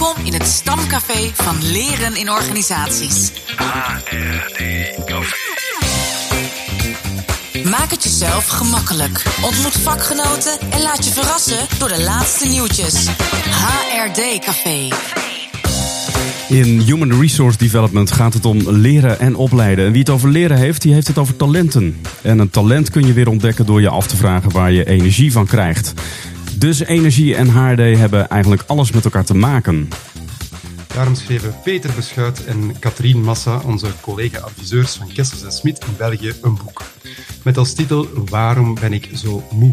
Welkom in het stamcafé van Leren in Organisaties. HRD Café. Maak het jezelf gemakkelijk. Ontmoet vakgenoten en laat je verrassen door de laatste nieuwtjes. HRD Café. In Human Resource Development gaat het om leren en opleiden. En wie het over leren heeft, die heeft het over talenten. En een talent kun je weer ontdekken door je af te vragen waar je energie van krijgt. Dus energie en HRD hebben eigenlijk alles met elkaar te maken. Daarom schreven Peter Beschuit en Katrien Massa, onze collega-adviseurs van Kessels en Smit in België, een boek. Met als titel Waarom ben ik zo moe?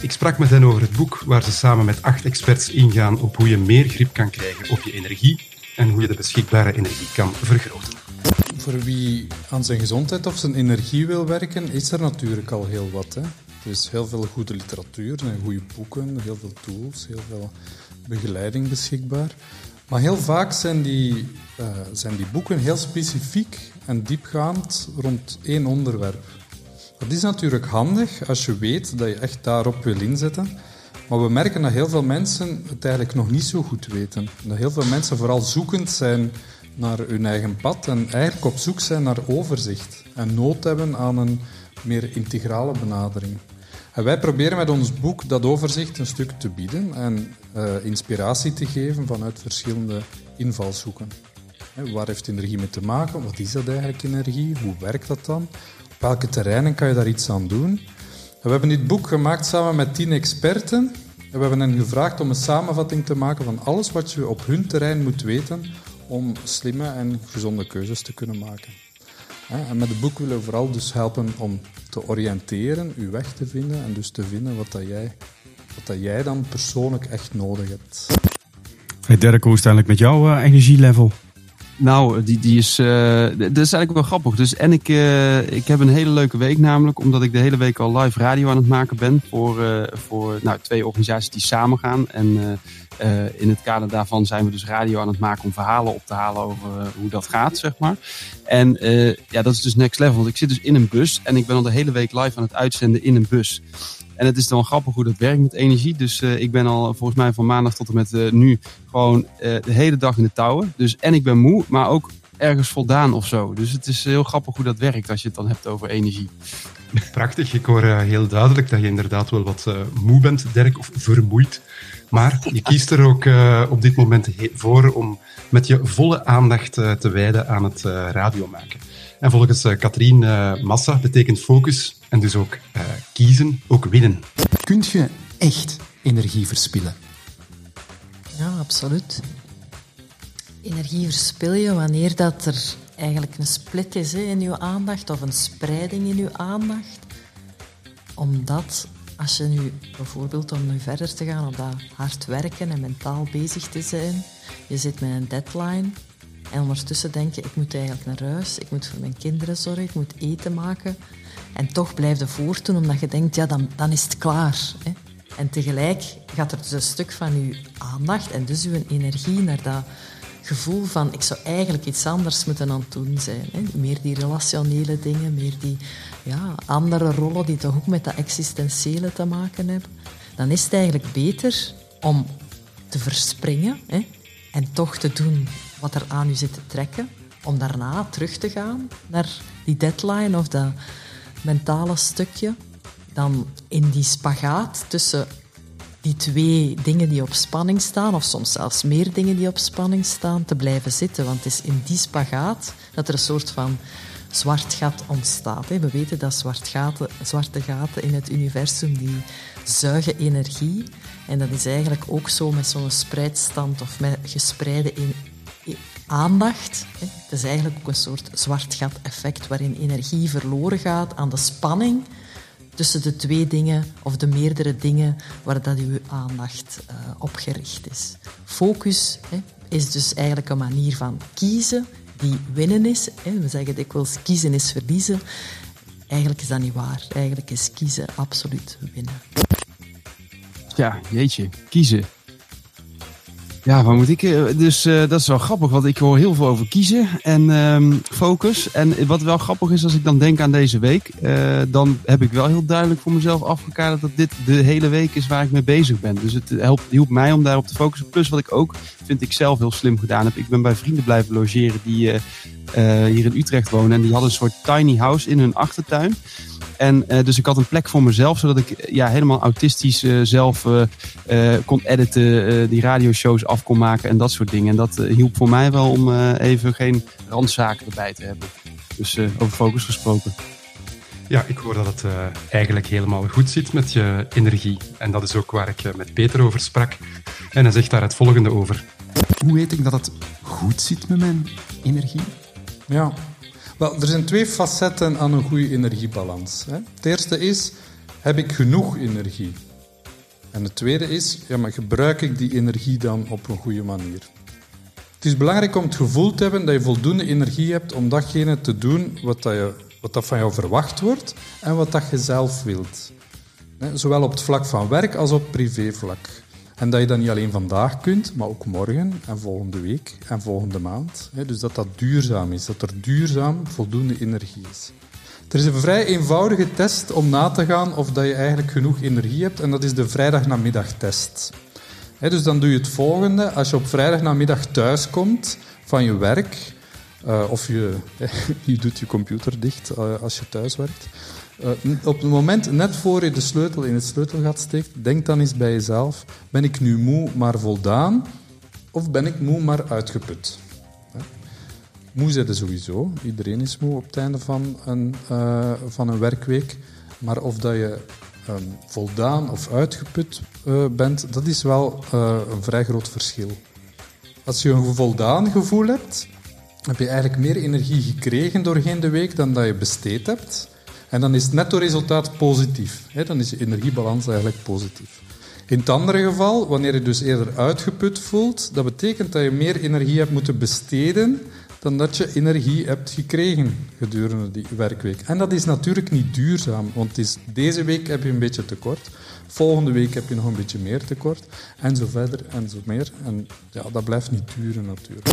Ik sprak met hen over het boek, waar ze samen met acht experts ingaan op hoe je meer grip kan krijgen op je energie en hoe je de beschikbare energie kan vergroten. Voor wie aan zijn gezondheid of zijn energie wil werken, is er natuurlijk al heel wat. Hè? Er is heel veel goede literatuur en goede boeken, heel veel tools, heel veel begeleiding beschikbaar. Maar heel vaak zijn die, uh, zijn die boeken heel specifiek en diepgaand rond één onderwerp. Dat is natuurlijk handig als je weet dat je echt daarop wil inzetten. Maar we merken dat heel veel mensen het eigenlijk nog niet zo goed weten. Dat heel veel mensen vooral zoekend zijn naar hun eigen pad en eigenlijk op zoek zijn naar overzicht en nood hebben aan een meer integrale benadering. En wij proberen met ons boek dat overzicht een stuk te bieden en uh, inspiratie te geven vanuit verschillende invalshoeken. Waar heeft energie mee te maken? Wat is dat eigenlijk, energie? Hoe werkt dat dan? Op welke terreinen kan je daar iets aan doen? En we hebben dit boek gemaakt samen met tien experten. En we hebben hen gevraagd om een samenvatting te maken van alles wat je op hun terrein moet weten om slimme en gezonde keuzes te kunnen maken. En met het boek willen we vooral dus helpen om te oriënteren, je weg te vinden en dus te vinden wat, dat jij, wat dat jij dan persoonlijk echt nodig hebt. Hey Dirk, hoe is het eigenlijk met jouw uh, energielevel? Nou, die, die is, uh, dat is eigenlijk wel grappig. Dus, en ik, uh, ik heb een hele leuke week namelijk, omdat ik de hele week al live radio aan het maken ben voor, uh, voor nou, twee organisaties die samen gaan. En in het kader daarvan zijn we dus radio aan het maken om verhalen op te halen over hoe dat gaat, zeg maar. En ja, dat is dus next level. Want ik zit dus in een bus en ik ben al de hele week live aan het uitzenden in een bus. En het is dan grappig hoe dat werkt met energie. Dus uh, ik ben al volgens mij van maandag tot en met uh, nu gewoon uh, de hele dag in de touwen. Dus en ik ben moe, maar ook ergens voldaan of zo. Dus het is heel grappig hoe dat werkt als je het dan hebt over energie. Prachtig. Ik hoor heel duidelijk dat je inderdaad wel wat moe bent, Dirk, of vermoeid. Maar je kiest er ook op dit moment voor om met je volle aandacht te wijden aan het radio maken. En volgens uh, Katrien uh, Massa betekent focus en dus ook uh, kiezen ook winnen. Kunt je echt energie verspillen? Ja, absoluut. Energie verspil je wanneer dat er eigenlijk een split is hè, in je aandacht of een spreiding in je aandacht. Omdat als je nu bijvoorbeeld om nu verder te gaan op dat hard werken en mentaal bezig te zijn, je zit met een deadline, en ondertussen denk ik moet eigenlijk naar huis, ik moet voor mijn kinderen zorgen, ik moet eten maken. En toch blijf je voortdoen omdat je denkt, ja, dan, dan is het klaar. Hè. En tegelijk gaat er dus een stuk van je aandacht en dus je energie naar dat gevoel van, ik zou eigenlijk iets anders moeten aan het doen zijn. Hè. Meer die relationele dingen, meer die ja, andere rollen die toch ook met dat existentiële te maken hebben. Dan is het eigenlijk beter om te verspringen hè, en toch te doen wat er aan u zit te trekken, om daarna terug te gaan naar die deadline of dat mentale stukje. Dan in die spagaat tussen die twee dingen die op spanning staan, of soms zelfs meer dingen die op spanning staan, te blijven zitten. Want het is in die spagaat dat er een soort van zwart gat ontstaat. We weten dat gaten, zwarte gaten in het universum die zuigen energie. En dat is eigenlijk ook zo met zo'n spreidstand of met gespreide aandacht. Het is eigenlijk ook een soort zwart gat effect waarin energie verloren gaat aan de spanning tussen de twee dingen of de meerdere dingen waar dat uw aandacht uh, op gericht is. Focus is dus eigenlijk een manier van kiezen die winnen is. We zeggen dikwijls kiezen is verliezen. Eigenlijk is dat niet waar. Eigenlijk is kiezen absoluut winnen. Ja, jeetje, kiezen. Ja, waar moet ik? eh, Dus eh, dat is wel grappig, want ik hoor heel veel over kiezen en ehm, focus. En wat wel grappig is, als ik dan denk aan deze week, eh, dan heb ik wel heel duidelijk voor mezelf afgekaderd dat dit de hele week is waar ik mee bezig ben. Dus het helpt, hielp mij om daarop te focussen. Plus wat ik ook, vind ik zelf heel slim gedaan heb. Ik ben bij vrienden blijven logeren die hier in Utrecht wonen. En die hadden een soort tiny house in hun achtertuin. En eh, dus ik had een plek voor mezelf, zodat ik eh, ja, helemaal autistisch eh, zelf kon editen, eh, die radioshows af kon maken en dat soort dingen. En dat hielp voor mij wel om eh, even geen randzaken erbij te hebben. Dus eh, over focus gesproken. Ja, ik hoor dat het eh, eigenlijk helemaal goed zit met je energie. En dat is ook waar ik met Peter over sprak. En hij zegt daar het volgende over. Hoe weet ik dat het goed zit met mijn energie? Ja. Er zijn twee facetten aan een goede energiebalans. Hè. Het eerste is, heb ik genoeg energie? En het tweede is, ja, maar gebruik ik die energie dan op een goede manier? Het is belangrijk om het gevoel te hebben dat je voldoende energie hebt om datgene te doen wat, dat je, wat dat van jou verwacht wordt en wat dat je zelf wilt. Zowel op het vlak van werk als op privévlak. En dat je dat niet alleen vandaag kunt, maar ook morgen en volgende week en volgende maand. Dus dat dat duurzaam is, dat er duurzaam voldoende energie is. Er is een vrij eenvoudige test om na te gaan of dat je eigenlijk genoeg energie hebt, en dat is de vrijdagnamiddagtest. Dus dan doe je het volgende. Als je op vrijdagnamiddag thuis komt van je werk, eh, of je, je doet je computer dicht eh, als je thuis werkt, eh, op het moment net voor je de sleutel in het sleutelgat steekt, denk dan eens bij jezelf: ben ik nu moe maar voldaan, of ben ik moe maar uitgeput? Moe zijn sowieso. Iedereen is moe op het einde van een, eh, van een werkweek. Maar of dat je ehm, voldaan of uitgeput eh, bent, dat is wel een vrij groot verschil. Als je een voldaan gevoel hebt, heb je eigenlijk meer energie gekregen doorheen de week dan dat je besteed hebt. En dan is het netto resultaat positief. Dan is je energiebalans eigenlijk positief. In het andere geval, wanneer je dus eerder uitgeput voelt, dat betekent dat je meer energie hebt moeten besteden dan dat je energie hebt gekregen gedurende die werkweek. En dat is natuurlijk niet duurzaam, want is, deze week heb je een beetje tekort, volgende week heb je nog een beetje meer tekort, en zo verder en zo meer. En ja, dat blijft niet duren natuurlijk.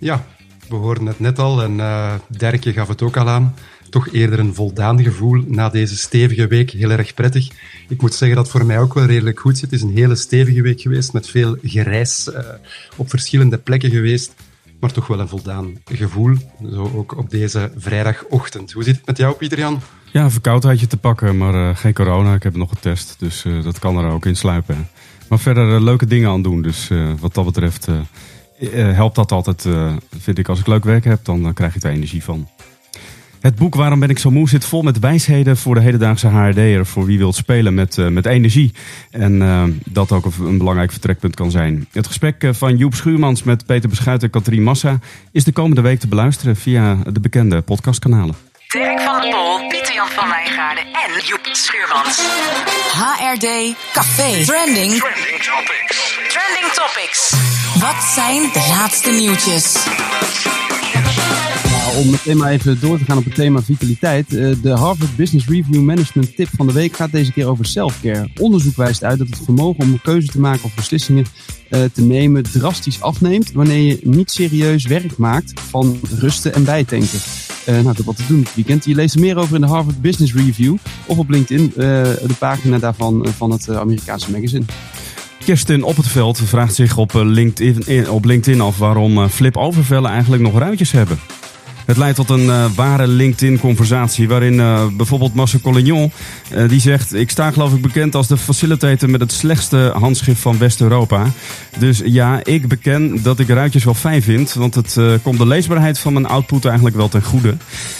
Ja, we hoorden het net al en eh Derkje gaf het ook al aan. Toch eerder een voldaan gevoel na deze stevige week. Heel erg prettig. Ik moet zeggen dat voor mij ook wel redelijk goed zit. Het is een hele stevige week geweest met veel gereis eh, op verschillende plekken geweest. Maar toch wel een voldaan gevoel. Zo ook op deze vrijdagochtend. Hoe zit het met jou, Pieter-Jan? Ja, verkoudheidje te pakken, maar eh, geen corona. Ik heb nog getest, dus dat kan er ook in sluipen. Maar verder leuke dingen aan doen. Dus wat dat betreft helpt dat altijd, eh, vind ik. Als ik leuk werk heb, dan eh, krijg ik er energie van. Het boek Waarom ben ik zo moe zit vol met wijsheden voor de hedendaagse HRD'er. Voor wie wil spelen met, eh, met energie. En eh, dat ook een, belangrijk vertrekpunt kan zijn. Het gesprek eh, van Joep Schuurmans met Peter Beschuit en Katrien Massa... is de komende week te beluisteren via de bekende podcastkanalen. Dirk van der Pol, Pieter-Jan van Wijngaarden en Joep Schuurmans. HRD Café. Trending. Trending topics. Trending Topics. Wat zijn de laatste nieuwtjes? Nou, om meteen maar even door te gaan op het thema vitaliteit. eh, De Harvard Business Review Management tip van de week gaat deze keer over self-care. Onderzoek wijst uit dat het vermogen om een keuze te maken of beslissingen eh, te nemen drastisch afneemt wanneer je niet serieus werk maakt van rusten en bijtanken. Eh, nou, wat te doen dit weekend. Je leest er meer over in de Harvard Business Review of op LinkedIn, eh, de pagina daarvan eh, van het Amerikaanse magazine. Kirsten op het veld vraagt zich op LinkedIn, op LinkedIn af waarom Flip Overvellen eigenlijk nog ruitjes hebben. Het leidt tot een eh, ware LinkedIn-conversatie waarin eh, bijvoorbeeld Marcel Collignon, eh, die zegt... Ik sta geloof ik bekend als de facilitator met het slechtste handschrift van West-Europa. Dus ja, ik beken dat ik ruitjes wel fijn vind, want het komt de leesbaarheid van mijn output eigenlijk wel ten goede.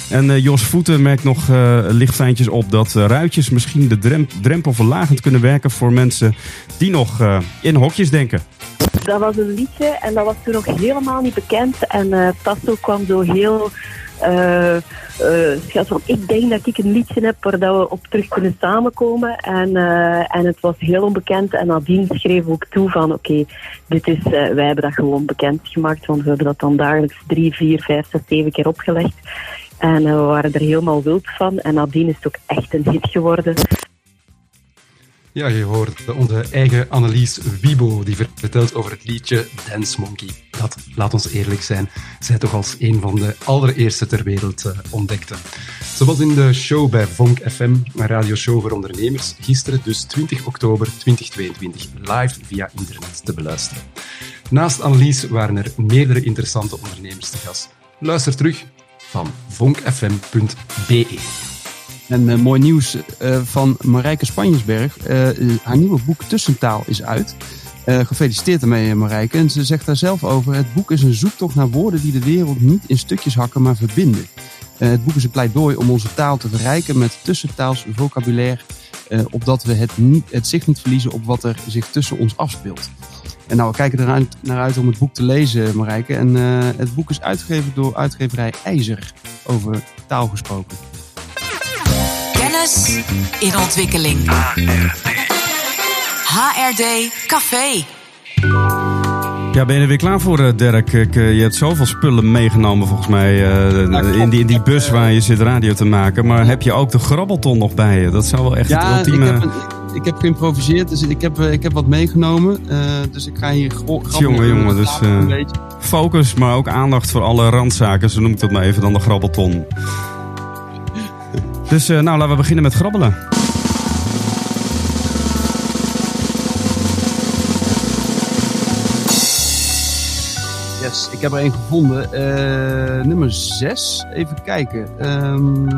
En Jos Voeten merkt nog eh licht fijntjes op dat ruitjes misschien de drem- drempel verlagend kunnen werken voor mensen die nog in hokjes denken. Dat was een liedje en dat was toen nog helemaal niet bekend. En Tasso kwam zo heel eh eh, ik denk dat ik een liedje heb waar we op terug kunnen samenkomen. En, eh, en het was heel onbekend. En nadien schreef ook toe van, oké, dit is, wij hebben dat gewoon bekend gemaakt. Want we hebben dat dan dagelijks drie, vier, vijf, zes, zeven keer opgelegd. En we waren er helemaal wild van. En nadien is het ook echt een hit geworden. Ja, je hoort onze eigen Annelies Wiebo, die vertelt over het liedje Dance Monkey. Dat, laat ons eerlijk zijn, zij toch als een van de allereerste ter wereld uh, ontdekte. Ze was in de show bij Vonk FM, een radioshow voor ondernemers, gisteren dus 20 oktober 2022, live via internet te beluisteren. Naast Annelies waren er meerdere interessante ondernemers te gast. Luister terug van vonkfm.be. En uh, mooi nieuws uh, van Marijke Spanjesberg. Haar nieuwe boek Tussentaal is uit. Gefeliciteerd ermee Marijke. En ze zegt daar zelf over. Het boek is een zoektocht naar woorden die de wereld niet in stukjes hakken, maar verbinden. het boek is een pleidooi om onze taal te verrijken met tussentaals vocabulaire. opdat we het, niet, het zicht niet verliezen op wat er zich tussen ons afspeelt. En nou, we kijken er naar uit om het boek te lezen, Marijke. En het boek is uitgegeven door uitgeverij IJzer over taal gesproken. Kennis in ontwikkeling. HRD Café. Ja, ben je er weer klaar voor, Dirk? Ik, je hebt zoveel spullen meegenomen volgens mij uh, in, die, in die bus waar je zit radio te maken. Maar heb je ook de grabbelton nog bij je? Dat zou wel echt ja, het ultieme... Ik heb, een, ik heb geïmproviseerd, dus ik heb, ik heb wat meegenomen. Uh, dus ik ga hier grabbelen. Jongen, jongen, dus uh, focus, maar ook aandacht voor alle randzaken. Zo noem ik dat maar even dan de grabbelton. Dus uh, nou, laten we beginnen met grabbelen. Ik heb er een gevonden. Uh, nummer 6. Even kijken. Even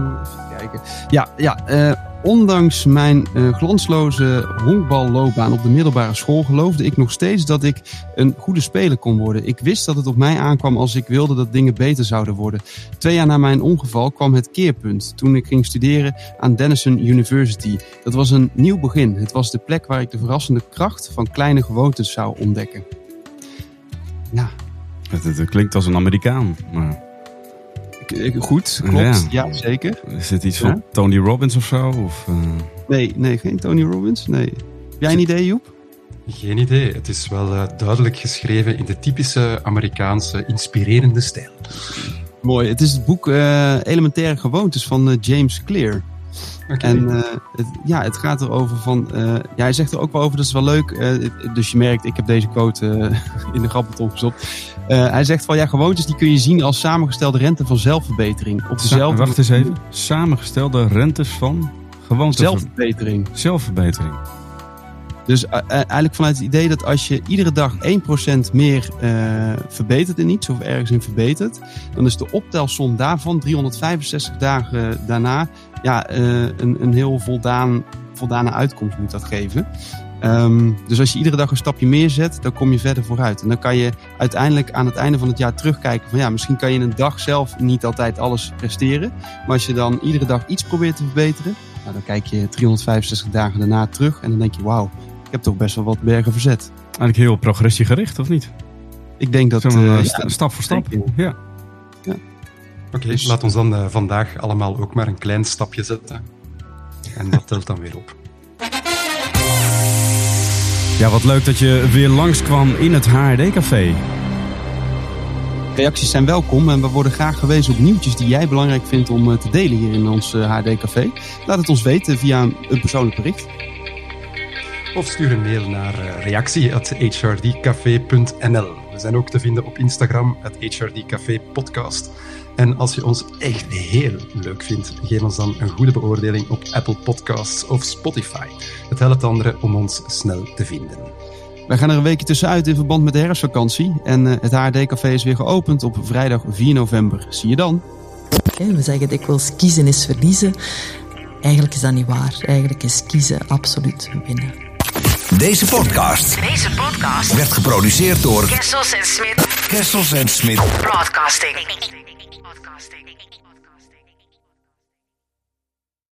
kijken. Ja, ja. Uh, ondanks mijn uh, glansloze honkballoopbaan op de middelbare school geloofde ik nog steeds dat ik een goede speler kon worden. Ik wist dat het op mij aankwam als ik wilde dat dingen beter zouden worden. Twee jaar na mijn ongeval kwam het keerpunt toen ik ging studeren aan Denison University. Dat was een nieuw begin. Het was de plek waar ik de verrassende kracht van kleine gewoontes zou ontdekken. Ja. Het, het, het klinkt als een Amerikaan, maar... Goed, klopt. Ja, ja zeker. Is het iets van? Tony Robbins of zo? Of, uh... Nee, nee, geen Tony Robbins. Nee. Heb jij een idee, Joep? Geen idee. Het is wel uh, duidelijk geschreven in de typische Amerikaanse inspirerende stijl. Mooi. Het is het boek uh, Elementaire Gewoontes van James Clear. Okay. En uh, het, ja, het gaat erover van. Uh, ja, hij zegt er ook wel over, dat is wel leuk. Uh, dus je merkt, ik heb deze quote in de grappelton gestopt. Hij zegt van ja, gewoontes die kun je zien als samengestelde rente van zelfverbetering. Op dezelfde... Wacht eens even. Samengestelde rentes van gewoontes. Zelfverbetering. Zelfverbetering. Dus eigenlijk vanuit het idee dat als je iedere dag 1% meer verbetert in iets, of ergens in verbetert, dan is de optelsom daarvan 365 dagen daarna ja, een, een heel voldaan, voldane uitkomst moet dat geven. Um, dus als je iedere dag een stapje meer zet, dan kom je verder vooruit. En dan kan je uiteindelijk aan het einde van het jaar terugkijken van ja, misschien kan je in een dag zelf niet altijd alles presteren. Maar als je dan iedere dag iets probeert te verbeteren, nou, dan kijk je 365 dagen daarna terug en dan denk je wauw, ik heb toch best wel wat bergen verzet. Eigenlijk heel progressiegericht, of niet? Ik denk dat... Uh, st ja, stap voor stap, ja. ja. Oké, okay, dus... laat ons dan uh, vandaag allemaal ook maar een klein stapje zetten. En dat telt dan weer op. Ja, wat leuk dat je weer langskwam in het HRD-café. Reacties zijn welkom en we worden graag gewezen op nieuwtjes die jij belangrijk vindt om te delen hier in ons HRD-café. Laat het ons weten via een persoonlijk bericht. Of stuur een mail naar reactie.hrdcafé.nl. We zijn ook te vinden op Instagram, het HRD Café Podcast. En als je ons echt heel leuk vindt, geef ons dan een goede beoordeling op Apple Podcasts of Spotify. Het helpt anderen om ons snel te vinden. Wij gaan er een weekje tussenuit in verband met de herfstvakantie. En het HRD-café is weer geopend op vrijdag 4 november. Zie je dan. Okay, we zeggen dikwijls kiezen is verliezen. Eigenlijk is dat niet waar. Eigenlijk is kiezen absoluut winnen. Deze podcast, Deze podcast werd geproduceerd door Kessels en Smit. Kessels en Smit Broadcasting.